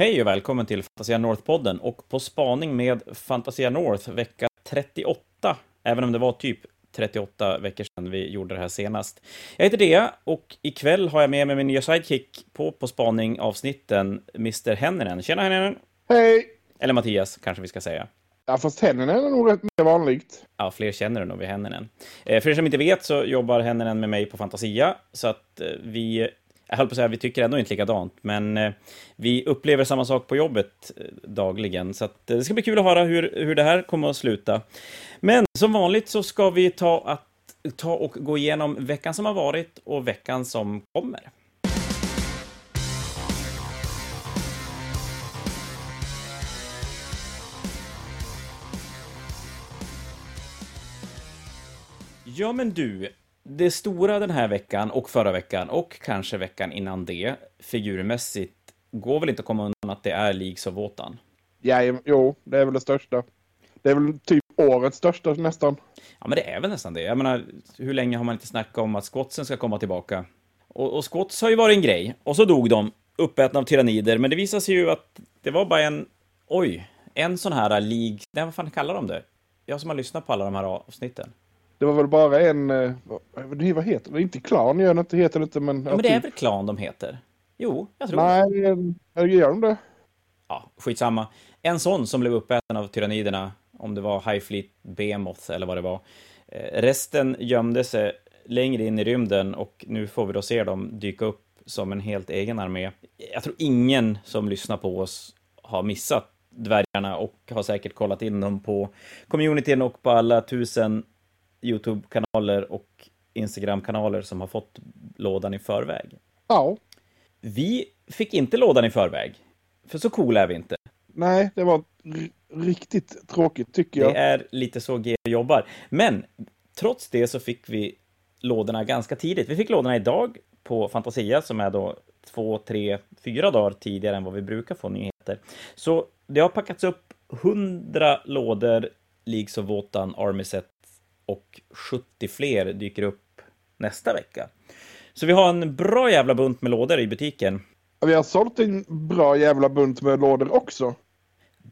Hej och välkommen till Fantasia North-podden och På spaning med Fantasia North vecka 38, även om det var typ 38 veckor sedan vi gjorde det här senast. Jag heter Dea och ikväll har jag med mig min nya sidekick på På spaning-avsnitten, Mr Henninen. Tjena Henninen! Hej! Eller Mattias, kanske vi ska säga. Ja, fast Henninen är nog rätt mer vanligt. Ja, fler känner du nog vid Henninen. Eh, för er som inte vet så jobbar Henninen med mig på Fantasia, så att eh, vi jag höll på att säga, vi tycker ändå inte likadant, men eh, vi upplever samma sak på jobbet eh, dagligen, så att, eh, det ska bli kul att höra hur, hur det här kommer att sluta. Men som vanligt så ska vi ta, att, ta och gå igenom veckan som har varit och veckan som kommer. Ja, men du, det stora den här veckan och förra veckan och kanske veckan innan det, figurmässigt, går väl inte att komma undan att det är Leagues of Wotan? Ja, jo, det är väl det största. Det är väl typ årets största nästan. Ja, men det är väl nästan det. Jag menar, hur länge har man inte snackat om att Scottsen ska komma tillbaka? Och, och Scotts har ju varit en grej, och så dog de, uppätna av tyrannider, men det visar sig ju att det var bara en, oj, en sån här League, nej vad fan kallar de det? Jag som har lyssnat på alla de här avsnitten. Det var väl bara en... Eh, vad, vad heter det? Inte klan gör det inte, heter det inte, men... Ja, men det är väl klan de heter? Jo, jag tror Nej, det. gör de det? Ja, skitsamma. En sån som blev uppäten av tyranniderna, om det var High Fleet Behemoth eller vad det var. Eh, resten gömde sig längre in i rymden och nu får vi då se dem dyka upp som en helt egen armé. Jag tror ingen som lyssnar på oss har missat dvärgarna och har säkert kollat in dem på communityn och på alla tusen YouTube-kanaler och Instagram-kanaler som har fått lådan i förväg. Ja. Vi fick inte lådan i förväg, för så cool är vi inte. Nej, det var riktigt tråkigt tycker jag. Det är lite så G jobbar. Men trots det så fick vi lådorna ganska tidigt. Vi fick lådorna idag på Fantasia som är då två, tre, fyra dagar tidigare än vad vi brukar få nyheter. Så det har packats upp hundra lådor Leagues of Wotan Army Set och 70 fler dyker upp nästa vecka. Så vi har en bra jävla bunt med lådor i butiken. Vi har sålt en bra jävla bunt med lådor också.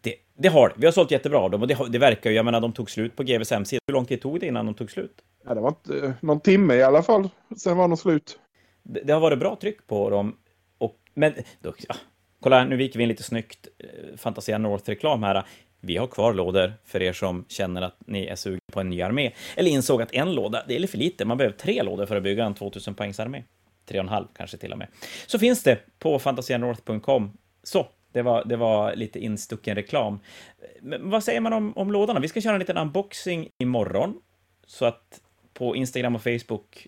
Det, det har Vi har sålt jättebra av dem och det, det verkar ju, jag menar de tog slut på GVs hemsida. Hur lång tid tog det innan de tog slut? Ja, det var inte eh, någon timme i alla fall. Sen var de slut. Det, det har varit bra tryck på dem. Och, men, då, ja, kolla nu viker vi in lite snyggt eh, Fantasia North-reklam här. Vi har kvar lådor för er som känner att ni är sugna på en ny armé. Eller insåg att en låda, det är lite för lite. Man behöver tre lådor för att bygga en 2000 poängs armé. Tre och en halv kanske till och med. Så finns det på fantasianorth.com. Så, det var, det var lite instucken reklam. Men vad säger man om, om lådorna? Vi ska köra en liten unboxing imorgon. Så att på Instagram och Facebook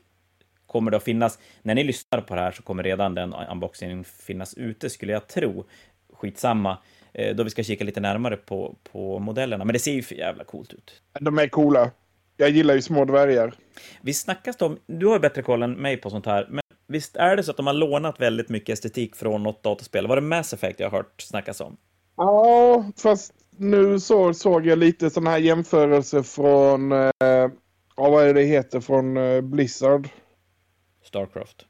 kommer det att finnas, när ni lyssnar på det här så kommer redan den unboxingen finnas ute skulle jag tro. Skitsamma. Eh, då vi ska kika lite närmare på, på modellerna. Men det ser ju för jävla coolt ut. De är coola. Jag gillar ju små dvärgar. Vi snackas om, du har ju bättre koll än mig på sånt här, men visst är det så att de har lånat väldigt mycket estetik från något dataspel? Var det Mass Effect jag har hört snackas om? Ja, fast nu så, såg jag lite sådana här jämförelser från, eh, ja, vad är det heter, från eh, Blizzard. Starcraft.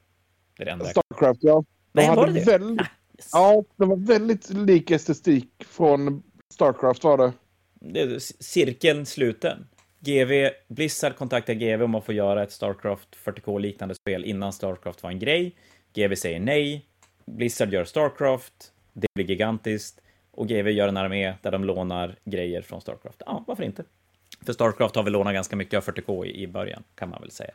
Det är det enda Starcraft, ja. De Nej, var det det? Väldigt, Ja, det var väldigt lik estetik från Starcraft var det. det är cirkeln sluten. GV, Blizzard kontaktar GV om att få göra ett Starcraft 40K-liknande spel innan Starcraft var en grej. GV säger nej. Blizzard gör Starcraft. Det blir gigantiskt. Och GV gör en armé där de lånar grejer från Starcraft. Ja, varför inte? För Starcraft har väl lånat ganska mycket av 40K i början, kan man väl säga.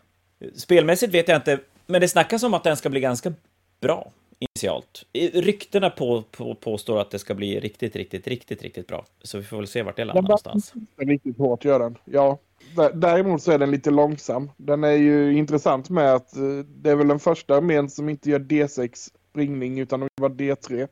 Spelmässigt vet jag inte, men det snackas om att den ska bli ganska bra initialt. Ryktena på, på, påstår att det ska bli riktigt, riktigt, riktigt, riktigt bra. Så vi får väl se vart det landar någonstans. Den riktigt hårt gör den, ja. Däremot så är den lite långsam. Den är ju intressant med att eh, det är väl den första armén som inte gör D6 springning utan de gör D3.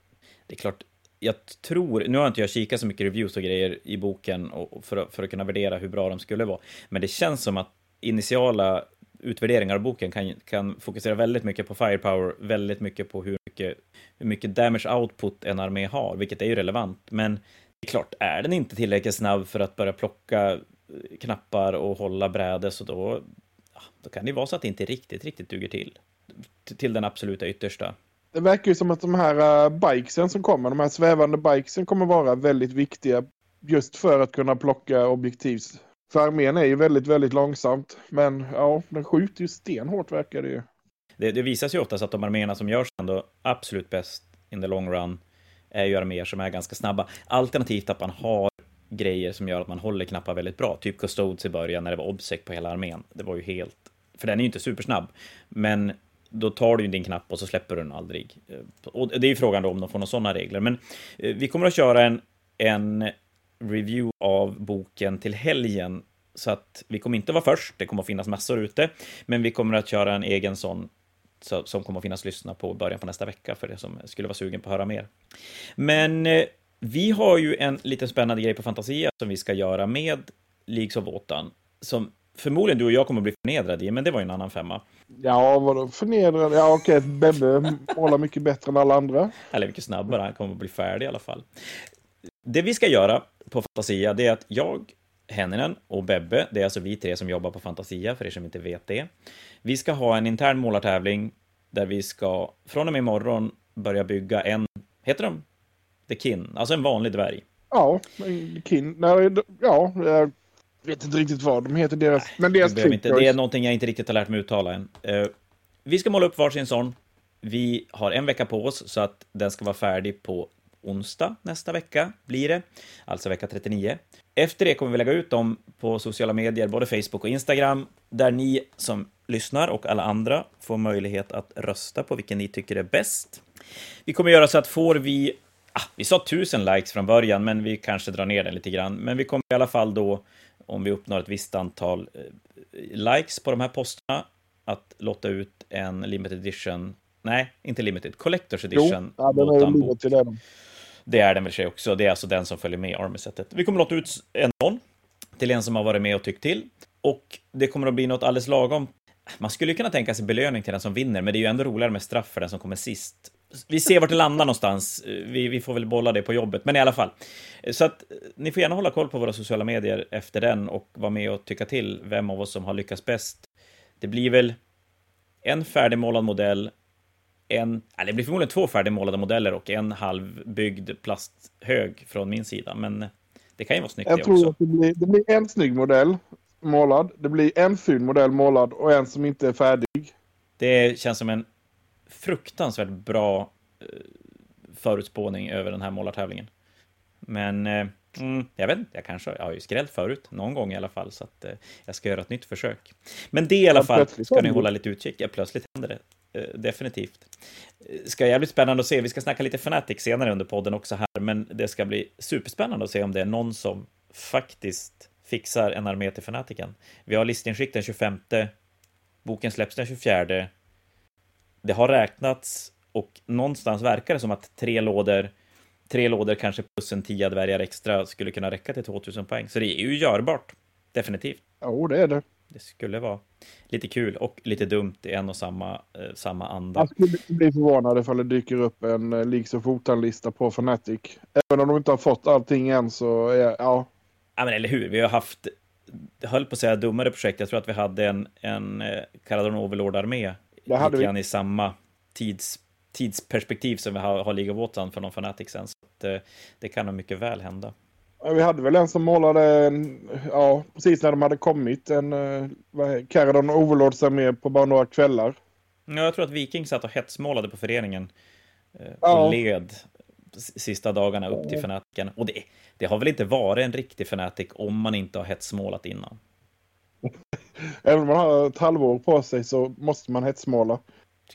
Det är klart, jag tror, nu har inte jag kikat så mycket reviews och grejer i boken och för, för att kunna värdera hur bra de skulle vara, men det känns som att initiala utvärderingar av boken kan, kan fokusera väldigt mycket på firepower, väldigt mycket på hur mycket, hur mycket damage output en armé har, vilket är ju relevant. Men det är klart, är den inte tillräckligt snabb för att börja plocka eh, knappar och hålla bräde, så då, då kan det vara så att det inte riktigt, riktigt duger till. Till den absoluta yttersta. Det verkar ju som att de här eh, bikesen som kommer, de här svävande bikesen kommer vara väldigt viktiga just för att kunna plocka objektiv. För armén är ju väldigt, väldigt långsamt. Men ja, den skjuter ju stenhårt verkar det ju. Det, det visar sig oftast att de arméerna som görs ändå absolut bäst in the long run är ju arméer som är ganska snabba. Alternativt att man har grejer som gör att man håller knappar väldigt bra. Typ Custodes i början när det var obsec på hela armén. Det var ju helt... För den är ju inte supersnabb. Men då tar du ju din knapp och så släpper du den aldrig. Eh, och det är ju frågan då om de får några sådana regler. Men eh, vi kommer att köra en, en review av boken till helgen. Så att vi kommer inte vara först, det kommer att finnas massor ute. Men vi kommer att köra en egen sån som kommer att finnas lyssna på början på nästa vecka för det som skulle vara sugen på att höra mer. Men eh, vi har ju en lite spännande grej på Fantasia som vi ska göra med Leagues of Wotan, som förmodligen du och jag kommer att bli förnedrade i, men det var ju en annan femma. Ja, vadå förnedrad? Ja, okej, okay. Bebbe målar mycket bättre än alla andra. Eller mycket snabbare, han kommer att bli färdig i alla fall. Det vi ska göra på Fantasia, det är att jag, Henninen och Bebbe, det är alltså vi tre som jobbar på Fantasia, för er som inte vet det. Vi ska ha en intern målartävling där vi ska från och med imorgon börja bygga en, heter de? The Kin, alltså en vanlig dvärg. Ja, Kin, nej, ja, jag vet inte riktigt vad de heter, deras, men deras inte, Det är någonting jag inte riktigt har lärt mig uttala än. Uh, vi ska måla upp varsin sån. Vi har en vecka på oss så att den ska vara färdig på onsdag nästa vecka, blir det. Alltså vecka 39. Efter det kommer vi lägga ut dem på sociala medier, både Facebook och Instagram, där ni som lyssnar och alla andra får möjlighet att rösta på vilken ni tycker är bäst. Vi kommer göra så att får vi, ah, vi sa tusen likes från början, men vi kanske drar ner den lite grann, men vi kommer i alla fall då, om vi uppnår ett visst antal eh, likes på de här posterna, att lotta ut en limited edition, nej, inte limited, collectors edition. Jo, ja, den är limited, den. Det är den väl sig också. Det är alltså den som följer med armysetet. Vi kommer att låta ut en sån till en som har varit med och tyckt till. Och det kommer att bli något alldeles lagom. Man skulle kunna tänka sig belöning till den som vinner, men det är ju ändå roligare med straff för den som kommer sist. Vi ser vart det landar någonstans. Vi, vi får väl bolla det på jobbet, men i alla fall. Så att eh, ni får gärna hålla koll på våra sociala medier efter den och vara med och tycka till vem av oss som har lyckats bäst. Det blir väl en färdigmålad modell en, eller det blir förmodligen två färdigmålade modeller och en halvbyggd plasthög från min sida, men det kan ju vara snyggt Jag det tror också. att det blir, det blir en snygg modell målad, det blir en ful modell målad och en som inte är färdig. Det känns som en fruktansvärt bra eh, förutspåning över den här målartävlingen. Men eh, mm, jag vet inte, jag kanske jag har ju skrällt förut, någon gång i alla fall, så att eh, jag ska göra ett nytt försök. Men det i alla ja, fall ska ni hålla lite utkik. Ja, plötsligt händer det. Eh, definitivt. Eh, ska jävligt spännande att se. Vi ska snacka lite Fnatic senare under podden också här, men det ska bli superspännande att se om det är någon som faktiskt fixar en armé till Fnaticen. Vi har listinskick den 25. Boken släpps den 24. Det har räknats och någonstans verkar det som att tre lådor, tre lådor kanske plus en tia dvärgar extra skulle kunna räcka till 2000 poäng. Så det är ju görbart. Definitivt. Jo, det är det. Det skulle vara lite kul och lite dumt i en och samma, eh, samma anda. Jag skulle bli förvånad ifall det dyker upp en eh, Leaks of Fotan-lista på Fnatic. Även om de inte har fått allting än så, är, ja. Ja, men eller hur. Vi har haft, jag höll på att säga dummare projekt. Jag tror att vi hade en, en eh, Caradon Overlord-armé. Det hade vi. i samma tids, tidsperspektiv som vi har, har League of Wotan för någon Fnatic sen. Så att, eh, det kan nog mycket väl hända. Vi hade väl en som målade, ja, precis när de hade kommit, en uh, Caradon Overlords med på bara några kvällar. Ja, jag tror att Viking satt och hetsmålade på föreningen ja. och led sista dagarna upp till Fanatiken. Och det, det har väl inte varit en riktig Fanatic om man inte har hetsmålat innan? Även om man har ett halvår på sig så måste man hetsmåla.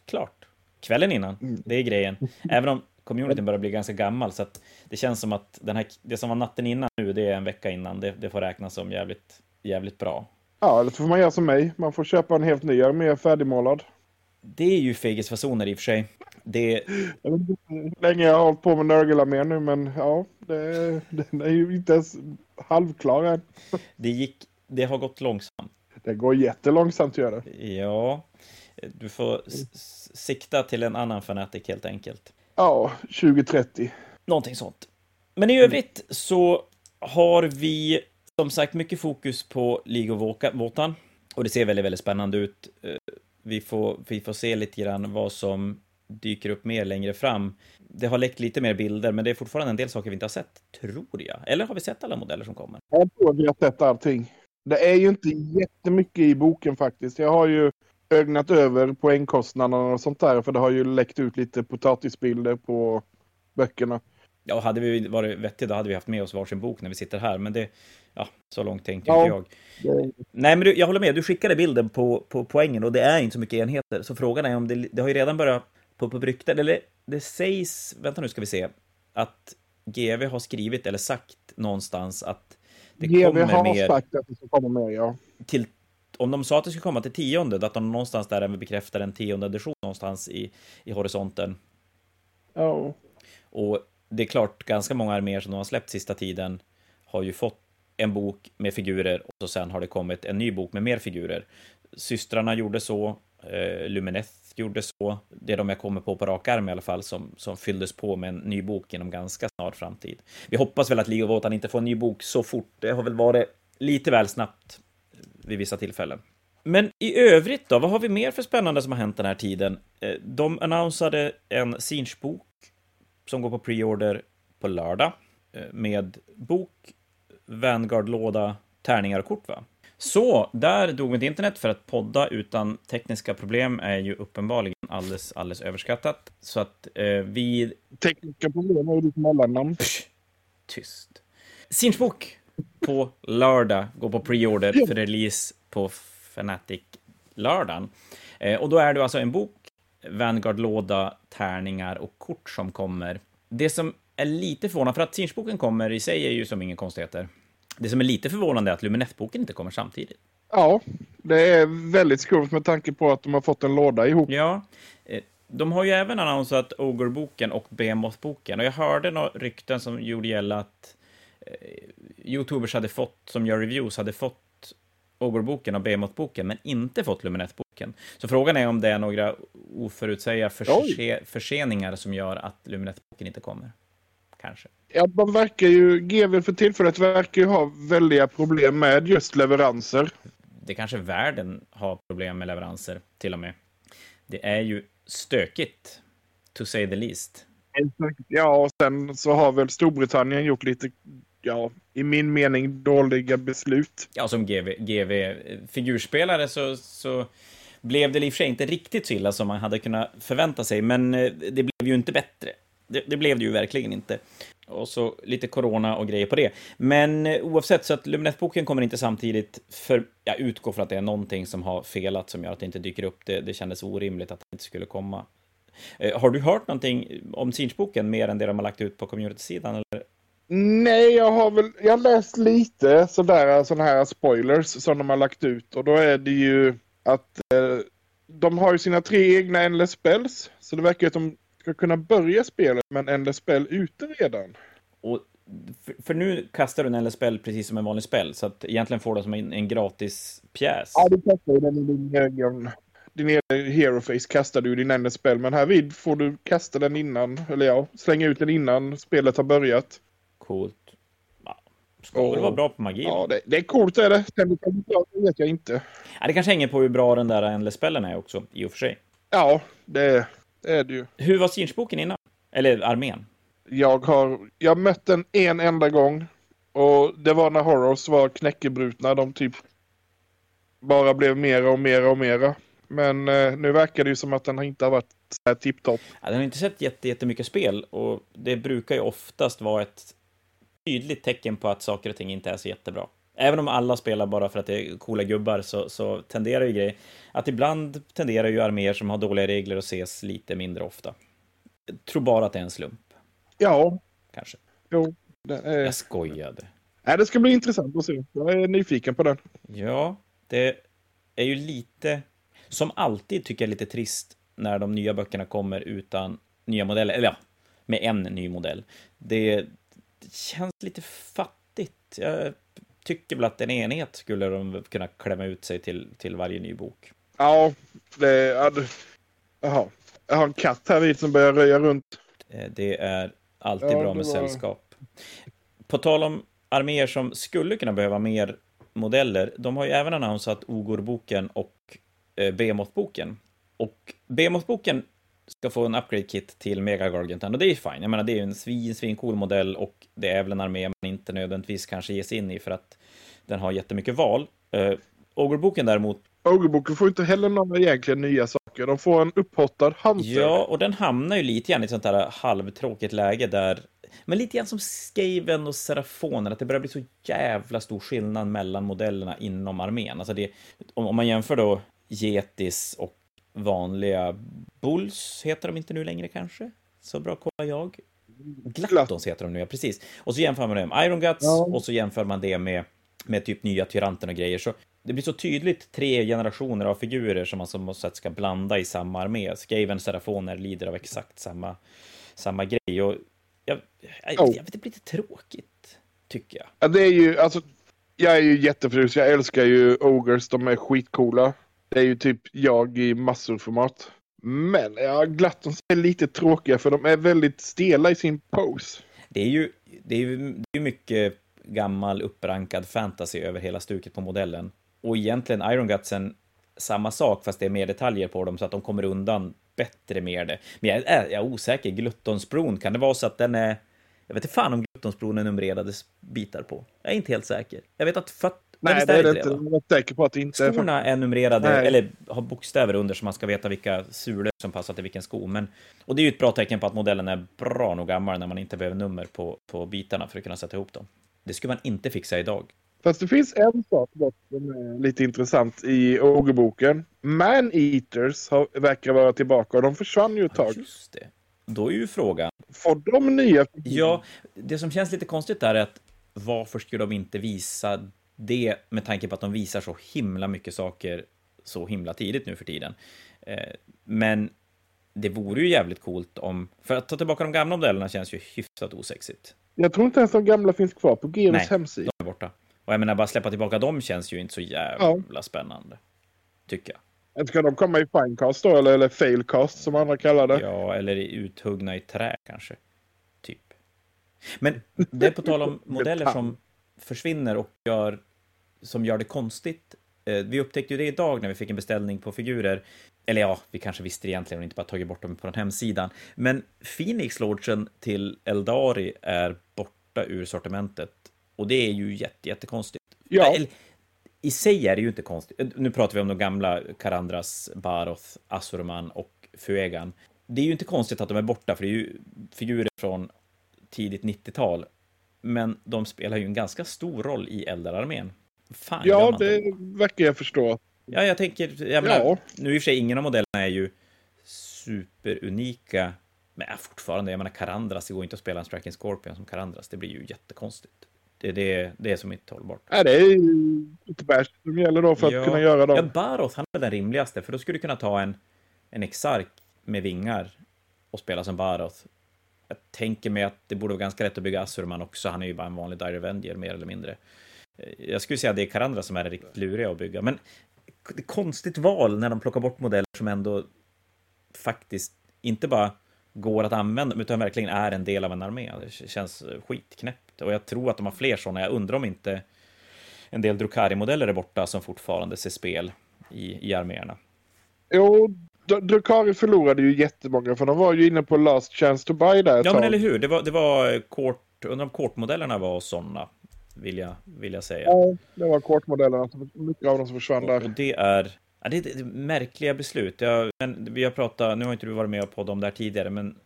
Klart. Kvällen innan, mm. det är grejen. Även om communityn börjar bli ganska gammal så att det känns som att den här, det som var natten innan nu, det är en vecka innan. Det, det får räknas som jävligt, jävligt bra. Ja, eller så får man göra som mig. Man får köpa en helt ny armé färdigmålad. Det är ju fegisfasoner i och för sig. Det... Jag vet inte hur länge jag har hållit på med Nörgelarmén nu, men ja, det, den är ju inte ens halvklar än. Det, gick, det har gått långsamt. Det går jättelångsamt gör det. Ja, du får sikta till en annan fanatik helt enkelt. Ja, 2030. Någonting sånt. Men i övrigt så har vi som sagt mycket fokus på Wotan. Och det ser väldigt, väldigt spännande ut. Eh, vi får, vi får se lite grann vad som dyker upp mer längre fram. Det har läckt lite mer bilder, men det är fortfarande en del saker vi inte har sett, tror jag. Eller har vi sett alla modeller som kommer? Jag tror vi har sett allting. Det är ju inte jättemycket i boken faktiskt. Jag har ju ögnat över poängkostnaderna och sånt där, för det har ju läckt ut lite potatisbilder på böckerna. Ja, hade vi varit vettiga då hade vi haft med oss varsin bok när vi sitter här, men det... Ja, så långt tänkte Ja. inte jag. Nej, men du, jag håller med. Du skickade bilden på, på poängen och det är inte så mycket enheter. Så frågan är om det, det har ju redan börjat på, på rykten, eller det sägs, vänta nu ska vi se, att GV har skrivit eller sagt någonstans att det GV kommer har mer sagt att det ska komma mer, ja. till, om de sa att det skulle komma till tionde, att de någonstans där även bekräftar en tionde edition någonstans i, i horisonten. ja. Och det är klart, ganska många arméer som de har släppt sista tiden har ju fått en bok med figurer och så sen har det kommit en ny bok med mer figurer. Systrarna gjorde så, eh, Lumineth gjorde så. Det är de jag kommer på på rak arm i alla fall som, som fylldes på med en ny bok inom ganska snar framtid. Vi hoppas väl att League of Wotan inte får en ny bok så fort. Det har väl varit lite väl snabbt vid vissa tillfällen. Men i övrigt då, vad har vi mer för spännande som har hänt den här tiden? Eh, De annonsade en Sinch-bok som går på preorder på lördag eh, med bok, Vanguard-låda, tärningar och kort, va? Så, där dog mitt internet för att podda utan tekniska problem är ju uppenbarligen alldeles, alldeles överskattat. Så att eh, vi... Tekniska problem är ju ditt mellannamn. Psh, tyst. Sinchbok på lördag går på preorder för release på Fnatic-lördagen. Eh, och då är det alltså en bok, Vanguard-låda, tärningar och kort som kommer. Det som är lite förvånande, för att Sinchboken kommer i sig är ju som ingen konstigheter. Det som är lite förvånande är att Lumineth-boken inte kommer samtidigt. Ja, det är väldigt skumt med tanke på att de har fått en låda ihop. Ja, eh, de har ju även annonsat Ogre-boken och Behemoth-boken. Och jag hörde några rykten som gjorde gälla att Youtubers hade fått, som gör reviews, hade fått Ogre-boken och Behemoth-boken, men inte fått Lumineth-boken. Så frågan är om det är några oförutsägda förse förseningar som gör att Lumineth-boken inte kommer. Kanske. Ja, de verkar ju, GW för tillfället verkar ju ha väldiga problem med just leveranser. Det kanske världen har problem med leveranser, till och med. Det är ju stökigt, to say the least. Ja, och sen så har väl Storbritannien gjort lite, ja, i min mening dåliga beslut. Ja, som GV, GV figurspelare så, så blev det i och för sig inte riktigt så illa som man hade kunnat förvänta sig, men eh, det blev ju inte bättre. Det, det blev det ju verkligen inte. Och så lite corona och grejer på det. Men eh, oavsett, så att Lumineth-boken kommer inte samtidigt, för jag utgår från att det är någonting som har felat som gör att det inte dyker upp. Det, det kändes orimligt att det inte skulle komma. Eh, har du hört någonting om Siege-boken mer än det de har lagt ut på community-sidan? Eller? Nej, jag har väl, jag har läst lite sådär, sådana här spoilers som de har lagt ut och då är det ju att eh, de har ju sina tre egna endless spells, så det verkar ju att de ska kunna börja spelet med en endless spell ute redan. Och för, för nu kastar du en LSPL precis som en vanlig spel, så att egentligen får du som en, en gratis pjäs. Ja, du kastar ju den i din egen... Din egen hero face kastar du din endless spell, men här vid får du kasta den innan, eller ja, slänga ut den innan spelet har börjat. Coolt. Ja, ska väl vara bra på magi? Ja, det, det är coolt är det. Sen vet jag inte. Ja, det kanske hänger på hur bra den där endless-spellen är också, i och för sig. Ja, det, det är det ju. Hur var Sinch-boken innan? Eller armén? Jag har, jag mött den en enda gång. Och det var när Horrors var knäckebrutna. De typ bara blev mera och mera och mera. Men eh, nu verkar det ju som att den inte har varit så här tipptopp. Ja, den har inte sett jätte, jättemycket spel och det brukar ju oftast vara ett tydligt tecken på att saker och ting inte är så jättebra. Även om alla spelar bara för att det är coola gubbar så, så tenderar ju grejer att ibland tenderar ju arméer som har dåliga regler att ses lite mindre ofta. Jag tror bara att det är en slump, Ja, kanske. jo. Det, är... Jag skojade. Nej, det ska bli intressant att se. Jag är nyfiken på den. Ja, det är ju lite, som alltid tycker jag lite trist när de nya böckerna kommer utan nya modeller, eller ja, med en ny modell. Det, det känns lite fattigt. Jag tycker väl att en enhet skulle de kunna klämma ut sig till, till varje ny bok. Ja, det... Det... Jaha. Jag har en katt här vid som börjar röja runt. Eh, Det är alltid Ja, bra med var- sällskap. På tal om arméer som skulle kunna behöva mer modeller, de har ju även annonsat Ogor-boken och eh, Behemoth-boken. Och Behemoth-boken ska få en upgrade-kit till Mega Gargantan och det är ju fine. Jag menar, det är ju en svin, svin cool modell och det är väl en armé man inte nödvändigtvis kanske ges in i för att den har jättemycket val. Uh, Ogre-boken däremot Ogre-boken får inte heller några egentligen nya saker. De får en upphottad Hunter. Ja, och den hamnar ju lite grann i ett sånt här halvtråkigt läge där men lite grann som Skaven och Serafoner, att det börjar bli så jävla stor skillnad mellan modellerna inom armén. Alltså det, om, om man jämför då Getis och vanliga Bulls, heter de inte nu längre kanske? Så bra kollar jag. Glattons heter de nu, ja precis. Och så jämför man det med Iron Guts ja. och så jämför man det med, med typ nya Tyranten och grejer. Så det blir så tydligt tre generationer av figurer som man som sätt ska blanda i samma armé. Skaven Serafoner lider av exakt samma, samma grej. Och jag, jag, jag vet, det blir lite tråkigt, tycker jag. Ja, det är ju, alltså, jag är ju jätteförtjust. Jag älskar ju Ogres, de är skitcoola. Det är ju typ jag i massorformat. Men ja, Glattons är lite tråkiga för de är väldigt stela i sin pose. Det är ju, det är ju det är mycket gammal upprankad fantasy över hela stuket på modellen. Och egentligen Iron Gutsen samma sak fast det är mer detaljer på dem så att de kommer undan bättre med det. Men jag är, jag är osäker, Gluttonsbron, kan det vara så att den är... Jag vet inte fan om Gluttonsbron är numrerade bitar på. Jag är inte helt säker. Jag vet att föt... Nej, det är det inte. Jag är säker på att det inte Skorna är, är numrerade, Nej. eller har bokstäver under så man ska veta vilka sulor som passar till vilken sko. Men, och det är ju ett bra tecken på att modellen är bra nog gammal när man inte behöver nummer på, på bitarna för att kunna sätta ihop dem. Det skulle man inte fixa idag. Fast det finns en sak som är lite intressant i Ågerboken. Man-Eaters verkar vara tillbaka och de försvann ju ett tag. Just det. Då är ju frågan... Får de nya? Ja, det som känns lite konstigt där är att varför skulle de inte visa det med tanke på att de visar så himla mycket saker så himla tidigt nu för tiden. Eh, men det vore ju jävligt coolt om... För att ta tillbaka de gamla modellerna känns ju hyfsat osexigt. Jag tror inte ens de gamla finns kvar på Geros hemsida. de är borta. Och jag menar, bara släppa tillbaka dem känns ju inte så jävla ja. spännande. Tycker jag. Ska de komma i finecast då, eller, eller failcast som andra kallar det? Ja, eller uthuggna i trä kanske. Typ. Men det är på tal om modeller som försvinner och gör, som gör det konstigt. Eh, vi upptäckte ju det idag när vi fick en beställning på figurer. Eller ja, vi kanske visste det egentligen och inte bara tagit bort dem på den hemsidan. Men Phoenix Lordsen till Eldari är borta ur sortimentet och det är ju jätte, jättekonstigt. Ja. Eller, I sig är det ju inte konstigt. Nu pratar vi om de gamla Karandras, Baroth, Asurman och Fuegan. Det är ju inte konstigt att de är borta, för det är ju figurer från tidigt 90-tal. Men de spelar ju en ganska stor roll i Eldararmén. Fan ja, det verkar jag förstå. Ja, jag tänker, jag menar, ja. nu i och för sig, ingen av modellerna är ju superunika. Men fortfarande, jag menar Karandras, det går inte att spela en Striking Scorpion som Karandras, det blir ju jättekonstigt. Det är det, det är som inte hållbart. Ja, det är ju lite bäst som gäller då för ja. att kunna göra dem. Ja, Baroth, han är den rimligaste, för då skulle du kunna ta en, en Exark med vingar och spela som Baroth. Jag tänker mig att det borde vara ganska lätt att bygga Assurman också, han är ju bara en vanlig Dire Avenger mer eller mindre. Jag skulle säga att det är Karandra som är riktigt luriga att bygga, men det är konstigt val när de plockar bort modeller som ändå faktiskt inte bara går att använda, utan verkligen är en del av en armé. Det känns skitknäppt. Och jag tror att de har fler sådana. Jag undrar om inte en del Drukari-modeller är borta som fortfarande ser spel i, i arméerna. Jo, Drukari förlorade ju jättemånga, för de var ju inne på last chance to buy där ett Ja, men eller hur. Det var, det var kort, undrar om kortmodellerna var sådana, vill jag, vill jag säga. Ja, det var kortmodellerna, mycket av dem som försvann där. Och det är Ja, det är märkliga beslut. Jag, men vi har pratat, nu har inte du varit med om det här tidigare, men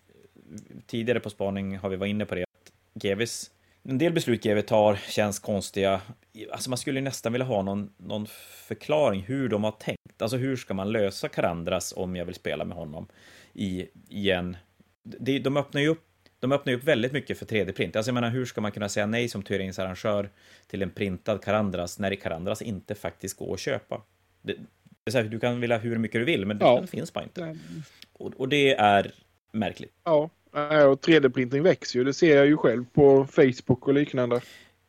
tidigare på spaning har vi varit inne på det, att GVs, en del beslut GV tar känns konstiga. Alltså man skulle nästan vilja ha någon, någon förklaring hur de har tänkt. Alltså hur ska man lösa Karandras om jag vill spela med honom i, i en... De öppnar ju upp de öppnar upp väldigt mycket för 3D-print. Alltså jag menar, hur ska man kunna säga nej som turneringsarrangör till en printad Karandras när Karandras inte faktiskt går att köpa? Det, här, du kan vilja hur mycket du vill, men ja. den finns bara inte. Och, och, det är märkligt. Ja, och 3D-printing växer ju. Det ser jag ju själv på Facebook och liknande.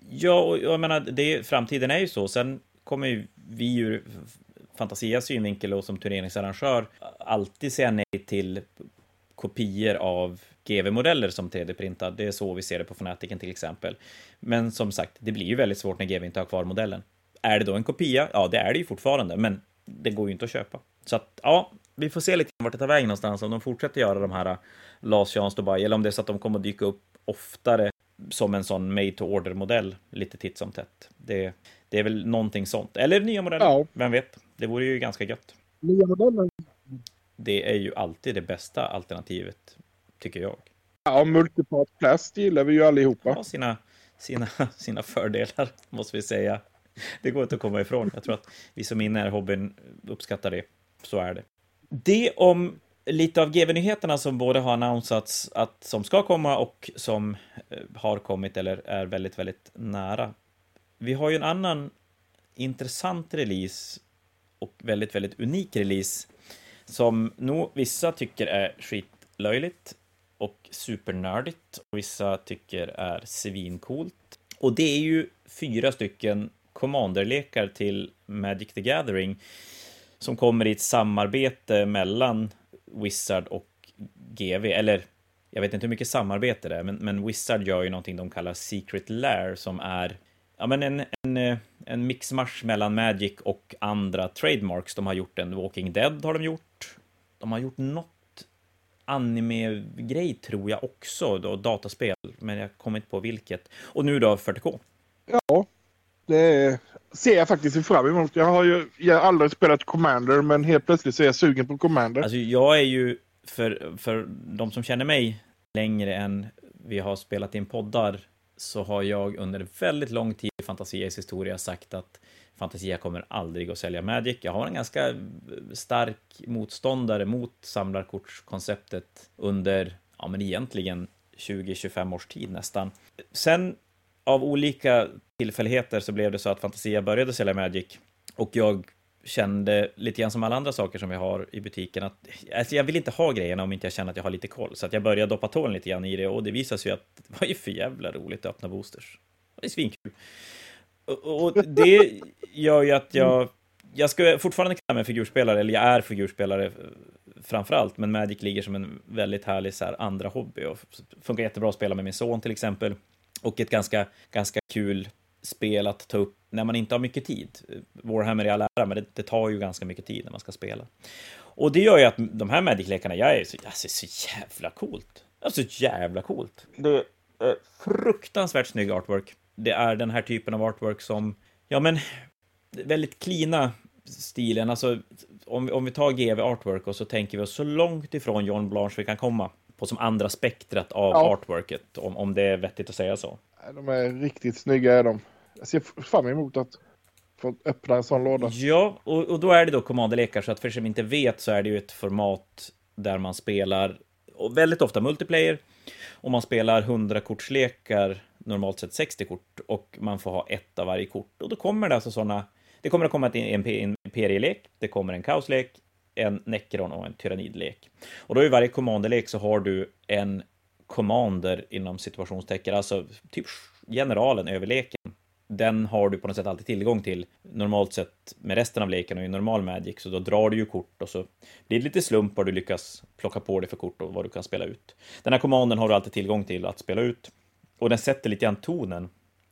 Ja, och jag menar, det, framtiden är ju så. Sen kommer ju vi ur Fantasias synvinkel och som turneringsarrangör alltid säga nej till kopior av GV-modeller som 3D-printad. Det är så vi ser det på Fnaticen till exempel. Men som sagt, det blir ju väldigt svårt när GV inte har kvar modellen. Är det då en kopia? Ja, det är det ju fortfarande, men det går ju inte att köpa. Så att, ja, vi får se lite vart det tar vägen någonstans, om de fortsätter göra de här Last Chance Dubai, eller om det är så att de kommer att dyka upp oftare som en sån made to order-modell lite titt som tätt. Det, det är väl någonting sånt. Eller nya modeller, ja. vem vet? Det vore ju ganska gött. Nya modeller? Det är ju alltid det bästa alternativet, tycker jag. Ja, multipart plast gillar vi ju allihopa. Ja, sina, sina, sina fördelar, måste vi säga. Det går inte att komma ifrån. Jag tror att vi som är inne i hobbyn uppskattar det. Så är det. Det om lite av GV-nyheterna som både har annonsats att som ska komma och som eh, har kommit eller är väldigt, väldigt nära. Vi har ju en annan intressant release och väldigt, väldigt unik release som nog vissa tycker är skitlöjligt och supernördigt och vissa tycker är svincoolt. Och det är ju fyra stycken commanderlekar till Magic the Gathering som kommer i ett samarbete mellan Wizard och GV, eller jag vet inte hur mycket samarbete det är, men, men Wizard gör ju någonting de kallar Secret Lair som är ja, men en, en, en mixmash mellan Magic och andra trademarks. De har gjort en Walking Dead har de gjort. De har gjort något anime-grej tror jag också, då, dataspel, men jag kommer inte på vilket. Och nu då 40K. Ja, det ser jag faktiskt fram emot. Jag har ju jag har aldrig spelat Commander, men helt plötsligt så är jag sugen på Commander. Alltså jag är ju, för, för de som känner mig längre än vi har spelat in poddar, så har jag under väldigt lång tid i Fantasias historia sagt att Fantasia kommer aldrig att sälja Magic. Jag har en ganska stark motståndare mot samlarkortskonceptet under, ja men egentligen 20-25 års tid nästan. Sen av olika tillfälligheter så blev det så att Fantasia började sälja Magic och jag kände lite grann som alla andra saker som vi har i butiken att alltså jag vill inte ha grejerna om inte jag känner att jag har lite koll. Så att jag började doppa tån lite grann i det och det visade sig att det var ju för jävla roligt att öppna boosters. Det är svinkul. Och, och det gör ju att jag jag ska fortfarande kalla mig figurspelare, eller jag är figurspelare framför allt, men Magic ligger som en väldigt härlig så här, andra hobby och funkar jättebra att spela med min son till exempel. Och ett ganska, ganska kul spel att ta upp när man inte har mycket tid. Warhammer i all ära, men det, det, tar ju ganska mycket tid när man ska spela. Och det gör ju att de här Magic-lekarna, jag är så, alltså, så jävla coolt. Alltså jävla coolt. Det är fruktansvärt snygg artwork. Det är den här typen av artwork som, ja men, väldigt klina stilen. Alltså, om, om vi tar GV Artwork och så tänker vi oss så långt ifrån John Blanche vi kan komma på som andra spektrat av ja. artworket, om, om det är vettigt att säga så. De är riktigt snygga är de. Jag ser fram emot att få öppna en sån låda. Ja, och, och då är det då kommandelekar, så att för er som inte vet så är det ju ett format där man spelar, och väldigt ofta multiplayer, och man spelar 100 kortslekar, normalt sett 60 kort, och man får ha ett av varje kort. Och då kommer det alltså sådana, det kommer att komma en imperielek, det kommer en kaoslek, en Necron och en Tyrannidlek. Och då i varje commanderlek så har du en commander inom situationstecken, alltså typ generalen över leken. Den har du på något sätt alltid tillgång till normalt sett med resten av leken och i normal Magic, så då drar du ju kort och så blir det lite slump vad du lyckas plocka på dig för kort och vad du kan spela ut. Den här kommanden har du alltid tillgång till att spela ut och den sätter lite grann tonen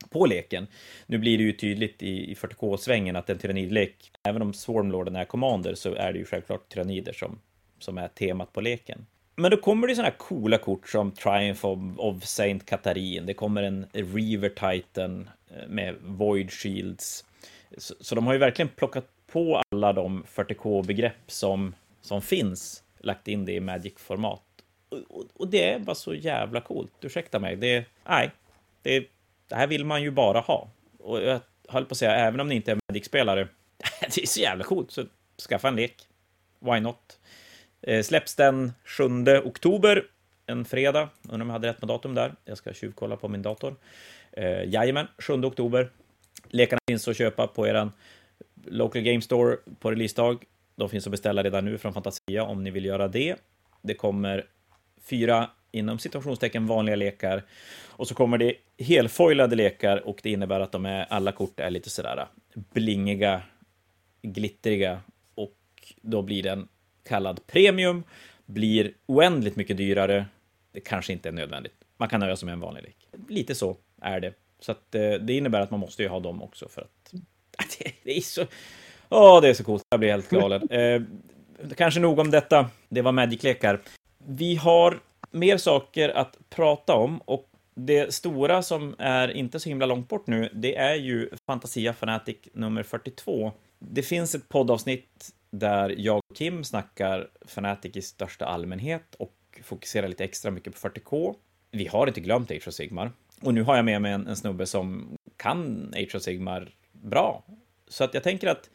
på leken. Nu blir det ju tydligt i, i 40K-svängen att en tyrannidlek, även om Swarmlorden är commander, så är det ju självklart tyrannider som, som är temat på leken. Men då kommer det sådana här coola kort som Triumph of, of Saint Katarin. Det kommer en Reaver Titan Eh, med Void Shields. Så, så de har ju verkligen plockat på alla de 40K-begrepp som, som finns, lagt in det i Magic-format. Och, och, och, det är bara så jävla coolt. Ursäkta mig. Det, nej, det, det här vill man ju bara ha. Och jag höll på att säga, även om ni inte är Magic-spelare, det är så jävla coolt, så skaffa en lek. Why not? Eh, släpps den 7 oktober, en fredag. Undrar om jag hade rätt med datum där. Jag ska tjuvkolla på min dator. Eh, jajamän, 7 oktober. Lekarna finns att köpa på er Local Game Store på releasedag. De finns att beställa redan nu från Fantasia om ni vill göra det. Det kommer fyra inom situationstecken vanliga lekar och så kommer det helfoilade lekar och det innebär att de är, alla kort är lite sådär äh, blingiga, glittriga och då blir den kallad premium, blir oändligt mycket dyrare. Det kanske inte är nödvändigt. Man kan nöja sig med en vanlig lek. Lite så är det. Så att, eh, det innebär att man måste ju ha dem också för att... Det, är så... Åh, det är så coolt. Jag blir helt galen. Eh, kanske nog om detta. Det var Magic-lekar. Vi har mer saker att prata om och det stora som är inte så himla långt bort nu, det är ju Fantasia Fanatic nummer 42. Det finns ett poddavsnitt där jag och Kim snackar Fanatic i största allmänhet och fokuserar lite extra mycket på 40K. Vi har inte glömt Age of Sigmar. Och nu har jag med mig en, en snubbe som kan Age of Sigmar bra. Så att jag tänker att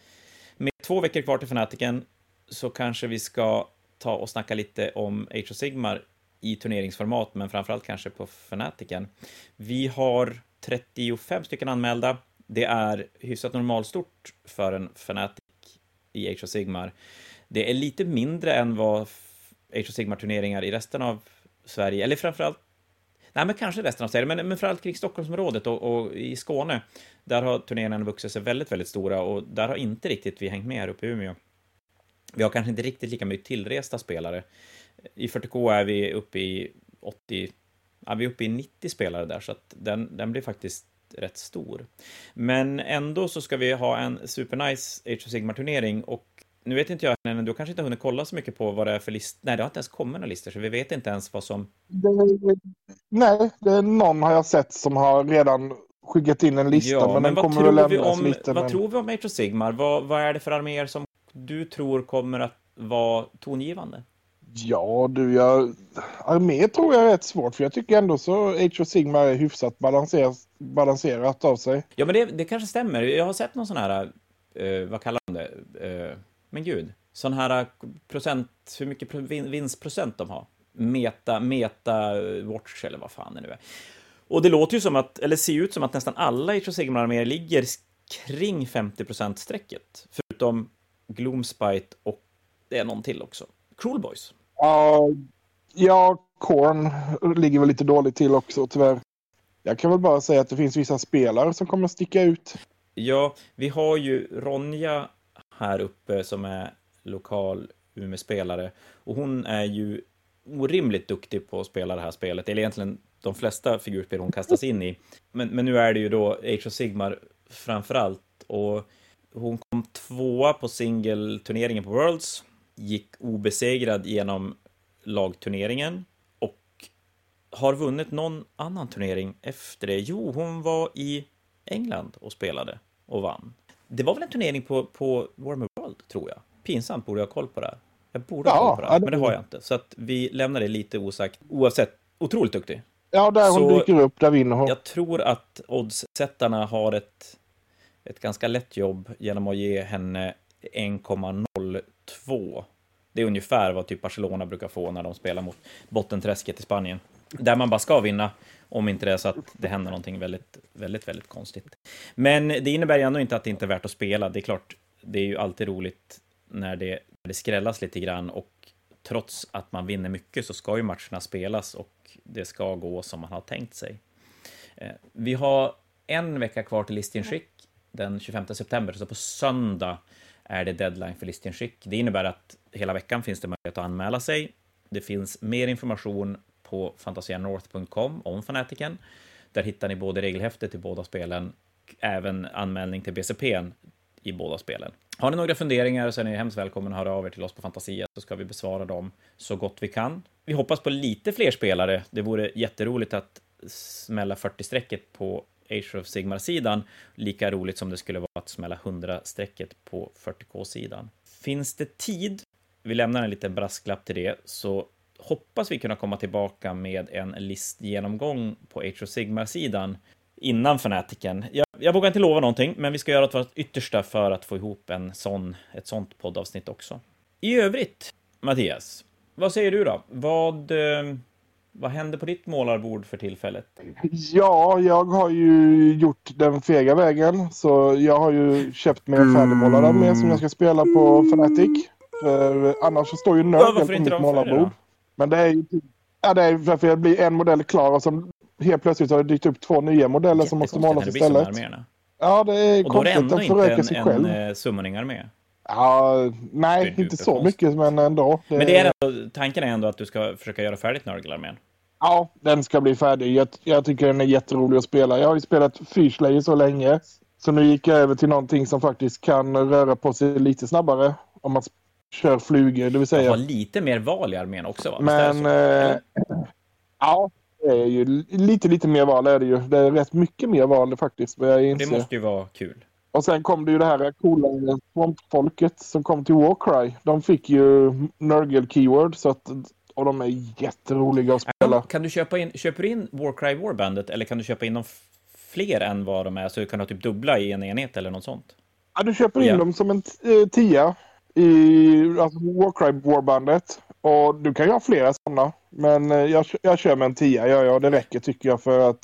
med två veckor kvar till Fanatiken så kanske vi ska ta och snacka lite om Age of Sigmar i turneringsformat, men framförallt kanske på Fanatiken. Vi har 35 stycken anmälda. Det är hyfsat normalstort för en Fanatic i Age of Sigmar. Det är lite mindre än vad Age of Sigmar-turneringar i resten av Sverige, eller framförallt Nej, men kanske resten av Sverige, men, men framförallt kring Stockholmsområdet och, och, i Skåne. Där har turneringarna vuxit sig väldigt, väldigt stora och där har inte riktigt vi hängt med här uppe i Umeå. Vi har kanske inte riktigt lika mycket tillresta spelare. I 40K är vi uppe i 80, ja, vi är uppe i 90 spelare där, så att den, den blir faktiskt rätt stor. Men ändå så ska vi ha en supernice Age of Sigmar-turnering och nu vet inte jag, men du kanske inte har hunnit kolla så mycket på vad det är för listor. Nej, det har inte ens kommit några listor, så vi vet inte ens vad som... Nej, det är någon har jag sett som har redan skickat in en lista, ja, men, men den kommer väl vi ändras om, lite. Vad men... tror vi om Age of Sigmar? Vad, vad är det för arméer som du tror kommer att vara tongivande? Ja, du, jag... Armé tror jag är rätt svårt, för jag tycker ändå så Age of Sigmar är hyfsat balanserat, balanserat av sig. Ja, men det, det kanske stämmer. Jag har sett någon sån här, uh, vad kallar de det? Uh, men gud, sån här procent, hur mycket vinstprocent de har. Meta, meta watch eller vad fan det nu är. Och det låter ju som att, eller ser ut som att nästan alla Age of Sigmar-arméer ligger kring 50 strecket Förutom Gloomspite och det är någon till också. Cruel Boys. Ja, ja, Korn ligger väl lite dåligt till också tyvärr. Jag kan väl bara säga att det finns vissa spelare som kommer att sticka ut. Ja, vi har ju Ronja här uppe som är lokal Umeå-spelare och hon är ju orimligt duktig på att spela det här spelet, eller egentligen de flesta figurspel hon kastas in i. Men, men nu är det ju då Age of Sigmar framför allt och hon kom tvåa på singelturneringen på Worlds, gick obesegrad genom lagturneringen och har vunnit någon annan turnering efter det. Jo, hon var i England och spelade och vann. Det var väl en turnering på, på Warmer World, tror jag. Pinsamt borde jag ha koll på det här. Jag borde ha koll på det, här, men det har jag inte. Så att vi lämnar det lite osagt. Oavsett, otroligt duktig. Ja, där hon Så dyker upp, där vinner hon. Jag tror att oddssättarna har ett, ett ganska lätt jobb genom att ge henne 1,02. Det är ungefär vad typ Barcelona brukar få när de spelar mot bottenträsket i Spanien. Där man bara ska vinna, om inte det är så att det händer någonting väldigt, väldigt, väldigt konstigt. Men det innebär ju ändå inte att det inte är värt att spela. Det är klart, det är ju alltid roligt när det, när det skrällas lite grann och trots att man vinner mycket så ska ju matcherna spelas och det ska gå som man har tänkt sig. Eh, vi har en vecka kvar till listinskick den 25 september, så på söndag är det deadline för listinskick. Det innebär att hela veckan finns det möjlighet att anmäla sig. Det finns mer information på fantasianorth.com om fanatiken. Där hittar ni både regelhäftet till båda spelen, även anmälning till BCP i båda spelen. Har ni några funderingar så är ni hemskt välkomna att höra av er till oss på Fantasia så ska vi besvara dem så gott vi kan. Vi hoppas på lite fler spelare. Det vore jätteroligt att smälla 40-strecket på Age of Sigmar-sidan. Lika roligt som det skulle vara att smälla 100-strecket på 40K-sidan. Finns det tid, vi lämnar en liten brasklapp till det, så hoppas vi kunna komma tillbaka med en listgenomgång på Age of Sigmar-sidan innan Fanatiken. Jag, jag vågar inte lova någonting, men vi ska göra vårt yttersta för att få ihop en sån, ett sånt poddavsnitt också. I övrigt, Mattias, vad säger du då? Vad, eh, vad händer på ditt målarbord för tillfället? Ja, jag har ju gjort den fega vägen. Så jag har ju köpt mig en färdigmålad armé som jag ska spela på Fnatic. För annars så står ju Ja, Nurgle varför på mitt målarbord. Men det är ju typ- ja, det är för att det blir en modell klar och så helt plötsligt har det dykt upp två nya modeller som måste målas det istället. Ja, det är Och då är det konstigt. ändå Den inte en, en, själv. en summoning-armé. Ja, Det nej, inte så superkonstigt. mycket men ändå. Men det är ändå, tanken är ändå att du ska försöka göra färdigt Nörgelarmén. Ja, den ska bli färdig. Jag, jag tycker den är jätterolig att spela. Jag har ju spelat Fyrslayer så länge. Så nu gick jag över till någonting som faktiskt kan röra på sig lite snabbare. Om man kör flugor, det vill säga... har lite mer val i armén också va? Men... Eh, ja, det är ju lite, lite mer val är det ju. Det är rätt mycket mer val faktiskt. Jag inser. Det måste ju vara kul. Och sen kom det ju det här coola svampfolket som kom till Warcry. De fick ju Nurgle Keyword så att, och de är jätteroliga att spela. Kan du köpa in, köper du in Warcry Warbandet eller kan du köpa in dem fler än vad de är så du kan ha typ dubbla i en enhet eller något sånt? Ja, du köper in ja. dem som en eh, tia i alltså Warcry Warbandet. Och du kan ju ha flera sådana. Men eh, jag, jag kör med en tia, ja, ja, det räcker tycker jag för att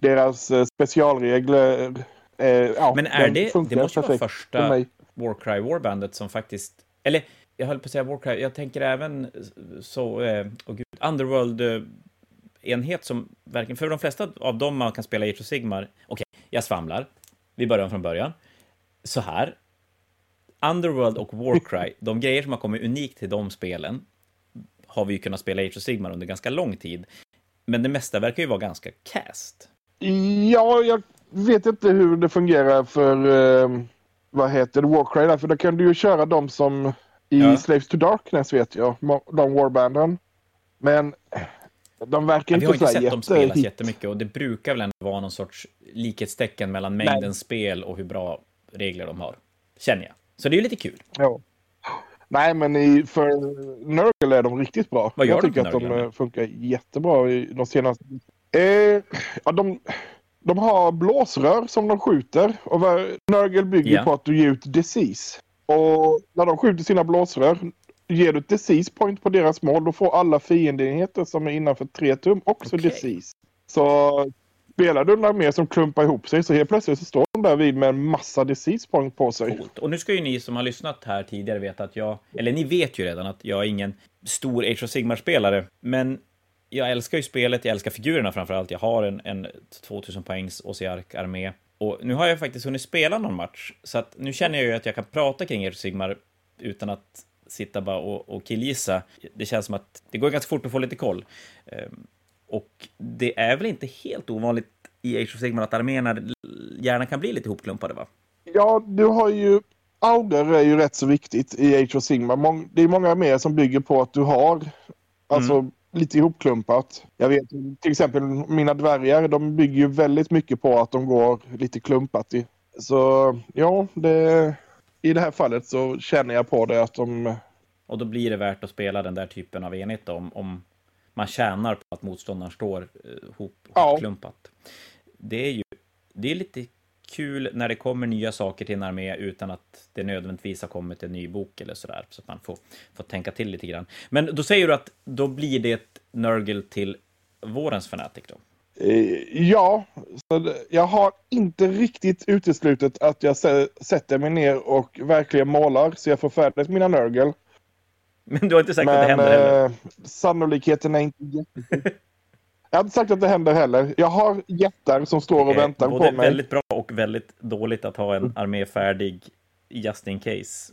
deras eh, specialregler Eh, ja, Men är det, det måste vara första Warcry Warbandet som faktiskt, eller jag höll på att säga Warcry, jag tänker även så, eh, oh gud, Underworld eh, enhet som verkligen, för de flesta av dem man kan spela i of Sigmar, okej, okay, jag svamlar, vi börjar från början. Så här, Underworld och Warcry, de grejer som har kommit unikt till de spelen, har vi ju kunnat spela Age of Sigmar under ganska lång tid. Men det mesta verkar ju vara ganska cast. Ja, jag vet inte hur det fungerar för eh, vad heter det, Warcry där, för då kan du ju köra dem som i ja. Slaves to Darkness vet jag, de warbanden. Men de verkar inte så Vi har inte sett dem spelas hit. jättemycket och det brukar väl ändå vara någon sorts likhetstecken mellan mängden Nej. spel och hur bra regler de har. Känner jag. Så det är ju lite kul. Ja. Nej, men i, för Nurgle är de riktigt bra. Vad gör jag tycker att de eh, funkar jättebra i de senaste... Eh, ja, de, de har blåsrör som de skjuter och Nurgle bygger yeah. på att du ger ut disease. Och när de skjuter sina blåsrör ger du ett disease point på deras mål då får alla fiendenheter som är innanför 3 tum också okay. disease. Så spelar du en armé som klumpar ihop sig så helt plötsligt så står de där vid med en massa disease point på sig. Coolt. Och nu ska ju ni som har lyssnat här tidigare veta att jag, eller ni vet ju redan att jag är ingen stor Age of Sigmar-spelare, men jag älskar ju spelet, jag älskar figurerna framför allt. Jag har en, en 2000 poängs Osiark-armé. Och nu har jag faktiskt hunnit spela någon match, så att nu känner jag ju att jag kan prata kring er Sigmar utan att sitta bara och, och killgissa. Det känns som att det går ganska fort att få lite koll. Ehm, och det är väl inte helt ovanligt i Age of Sigmar att arméerna gärna kan bli lite hopklumpade, va? Ja, du har ju... Auger är ju rätt så viktigt i Age of Sigmar. Det är många arméer som bygger på att du har Alltså mm lite ihopklumpat. Jag vet till exempel mina dvärgar, de bygger ju väldigt mycket på att de går lite klumpat. I. Så ja, det, i det här fallet så känner jag på det att de... Och då blir det värt att spela den där typen av enhet då, om, om man tjänar på att motståndaren står eh, hop, hopklumpat. Ja. Det är ju det är lite kul när det kommer nya saker till en armé utan att det nödvändigtvis har kommit en ny bok eller sådär, så att man får, får tänka till lite grann. Men då säger du att då blir det ett Nurgle till vårens Fanatic då? Eh, ja, jag har inte riktigt uteslutet att jag sätter mig ner och verkligen målar så jag får färdigt mina Nurgle. Men du har inte sagt Men, att det händer heller? Eh, sannolikheten är inte jättestor. Jag har inte sagt att det händer heller. Jag har jättar som står och väntar på mig. Det är väldigt bra och väldigt dåligt att ha en armé färdig just in case.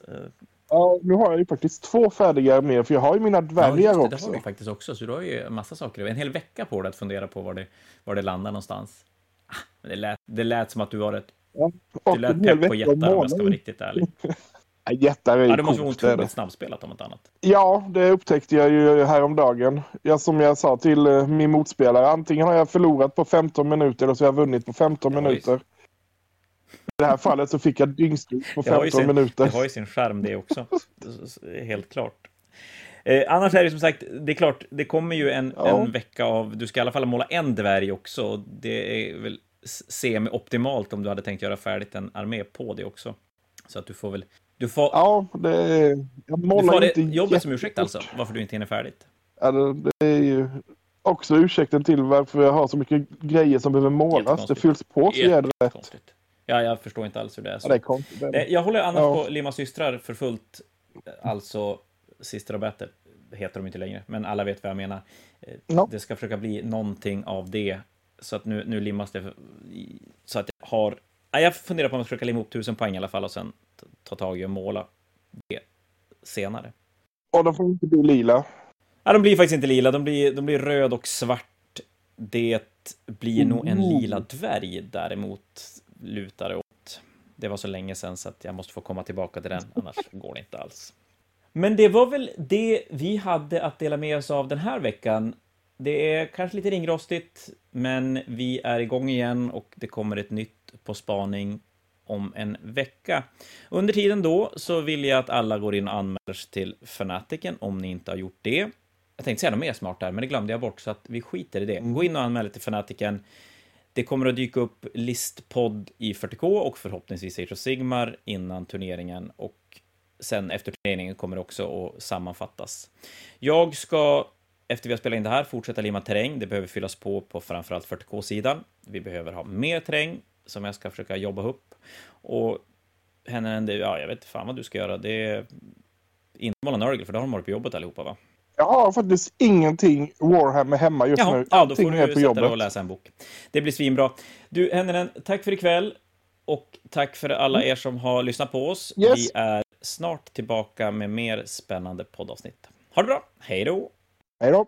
Ja, nu har jag ju faktiskt två färdiga arméer, för jag har ju mina dvärgar ja, det, också. Det har du faktiskt också, så du har ju en massa saker. En hel vecka på dig att fundera på var det, var det landar någonstans. Ah, det lät, det lät som att du var rätt... Ja, du lät pepp på jättar om jag ska vara riktigt ärlig. Jättar är ja, det måste vara otroligt snabbspelat om något annat. Ja, det upptäckte jag ju häromdagen. Ja, som jag sa till uh, min motspelare, antingen har jag förlorat på 15 minuter eller så har jag vunnit på 15 ja, minuter. Just. I det här fallet så fick jag dyngstryk på 15 sin, minuter. Det har ju sin skärm det också. Helt klart. Eh, annars är det som sagt, det är klart, det kommer ju en, ja. en vecka av, du ska i alla fall måla en dvärg också. Det är väl semi-optimalt om du hade tänkt göra färdigt en armé på det också. Så att du får väl du får... Ja, det... Jag målar du får det inte jobbet som ursäkt alltså, varför du inte hinner färdigt? Ja, det är ju också ursäkten till varför jag har så mycket grejer som behöver målas. Det fylls på så jädra rätt. Ja, jag förstår inte alls hur det är. Så. Ja, det är konstigt. Jag håller annars ja. på Lima systrar för fullt. Alltså, Sister och Better heter de inte längre, men alla vet vad jag menar. Ja. Det ska försöka bli någonting av det. Så att nu, nu limmas det så att jag har... Jag funderar på att försöka limma upp tusen poäng i alla fall och sen ta tag i och måla det senare. Och de får inte bli lila? Ja, de blir faktiskt inte lila. De blir, de blir röd och svart. Det blir mm. nog en mm. lila dvärg däremot, lutar det åt. Det var så länge sedan så att jag måste få komma tillbaka till den, annars går det inte alls. Men det var väl det vi hade att dela med oss av den här veckan. Det är kanske lite ringrostigt, men vi är igång igen och det kommer ett nytt På spaning om en vecka. Under tiden då så vill jag att alla går in och anmäler sig till Fanatiken om ni inte har gjort det. Jag tänkte säga något mer smart där, men det glömde jag bort, så att vi skiter i det. Gå in och anmäl er till Fanatiken. Det kommer att dyka upp listpodd i 40K och förhoppningsvis Age of Sigmar innan turneringen och sen efter turneringen kommer det också att sammanfattas. Jag ska, efter vi har spelat in det här, fortsätta limma terräng. Det behöver fyllas på på framförallt 40K-sidan. Vi behöver ha mer terräng som jag ska försöka jobba upp. Och händer det, ja, jag vet inte fan vad du ska göra. Det är inte måla Nörgel, för då har de varit på jobbet allihopa, va? Jag har faktiskt ingenting Warhammer hemma just Jaha, nu. ja, då får du sätta jobbet. dig och läsa en bok. Det blir svinbra. Du, Henninen, tack för ikväll. Och tack för alla er som har lyssnat på oss. Yes. Vi är snart tillbaka med mer spännande poddavsnitt. Ha det bra. Hej då! Hej då!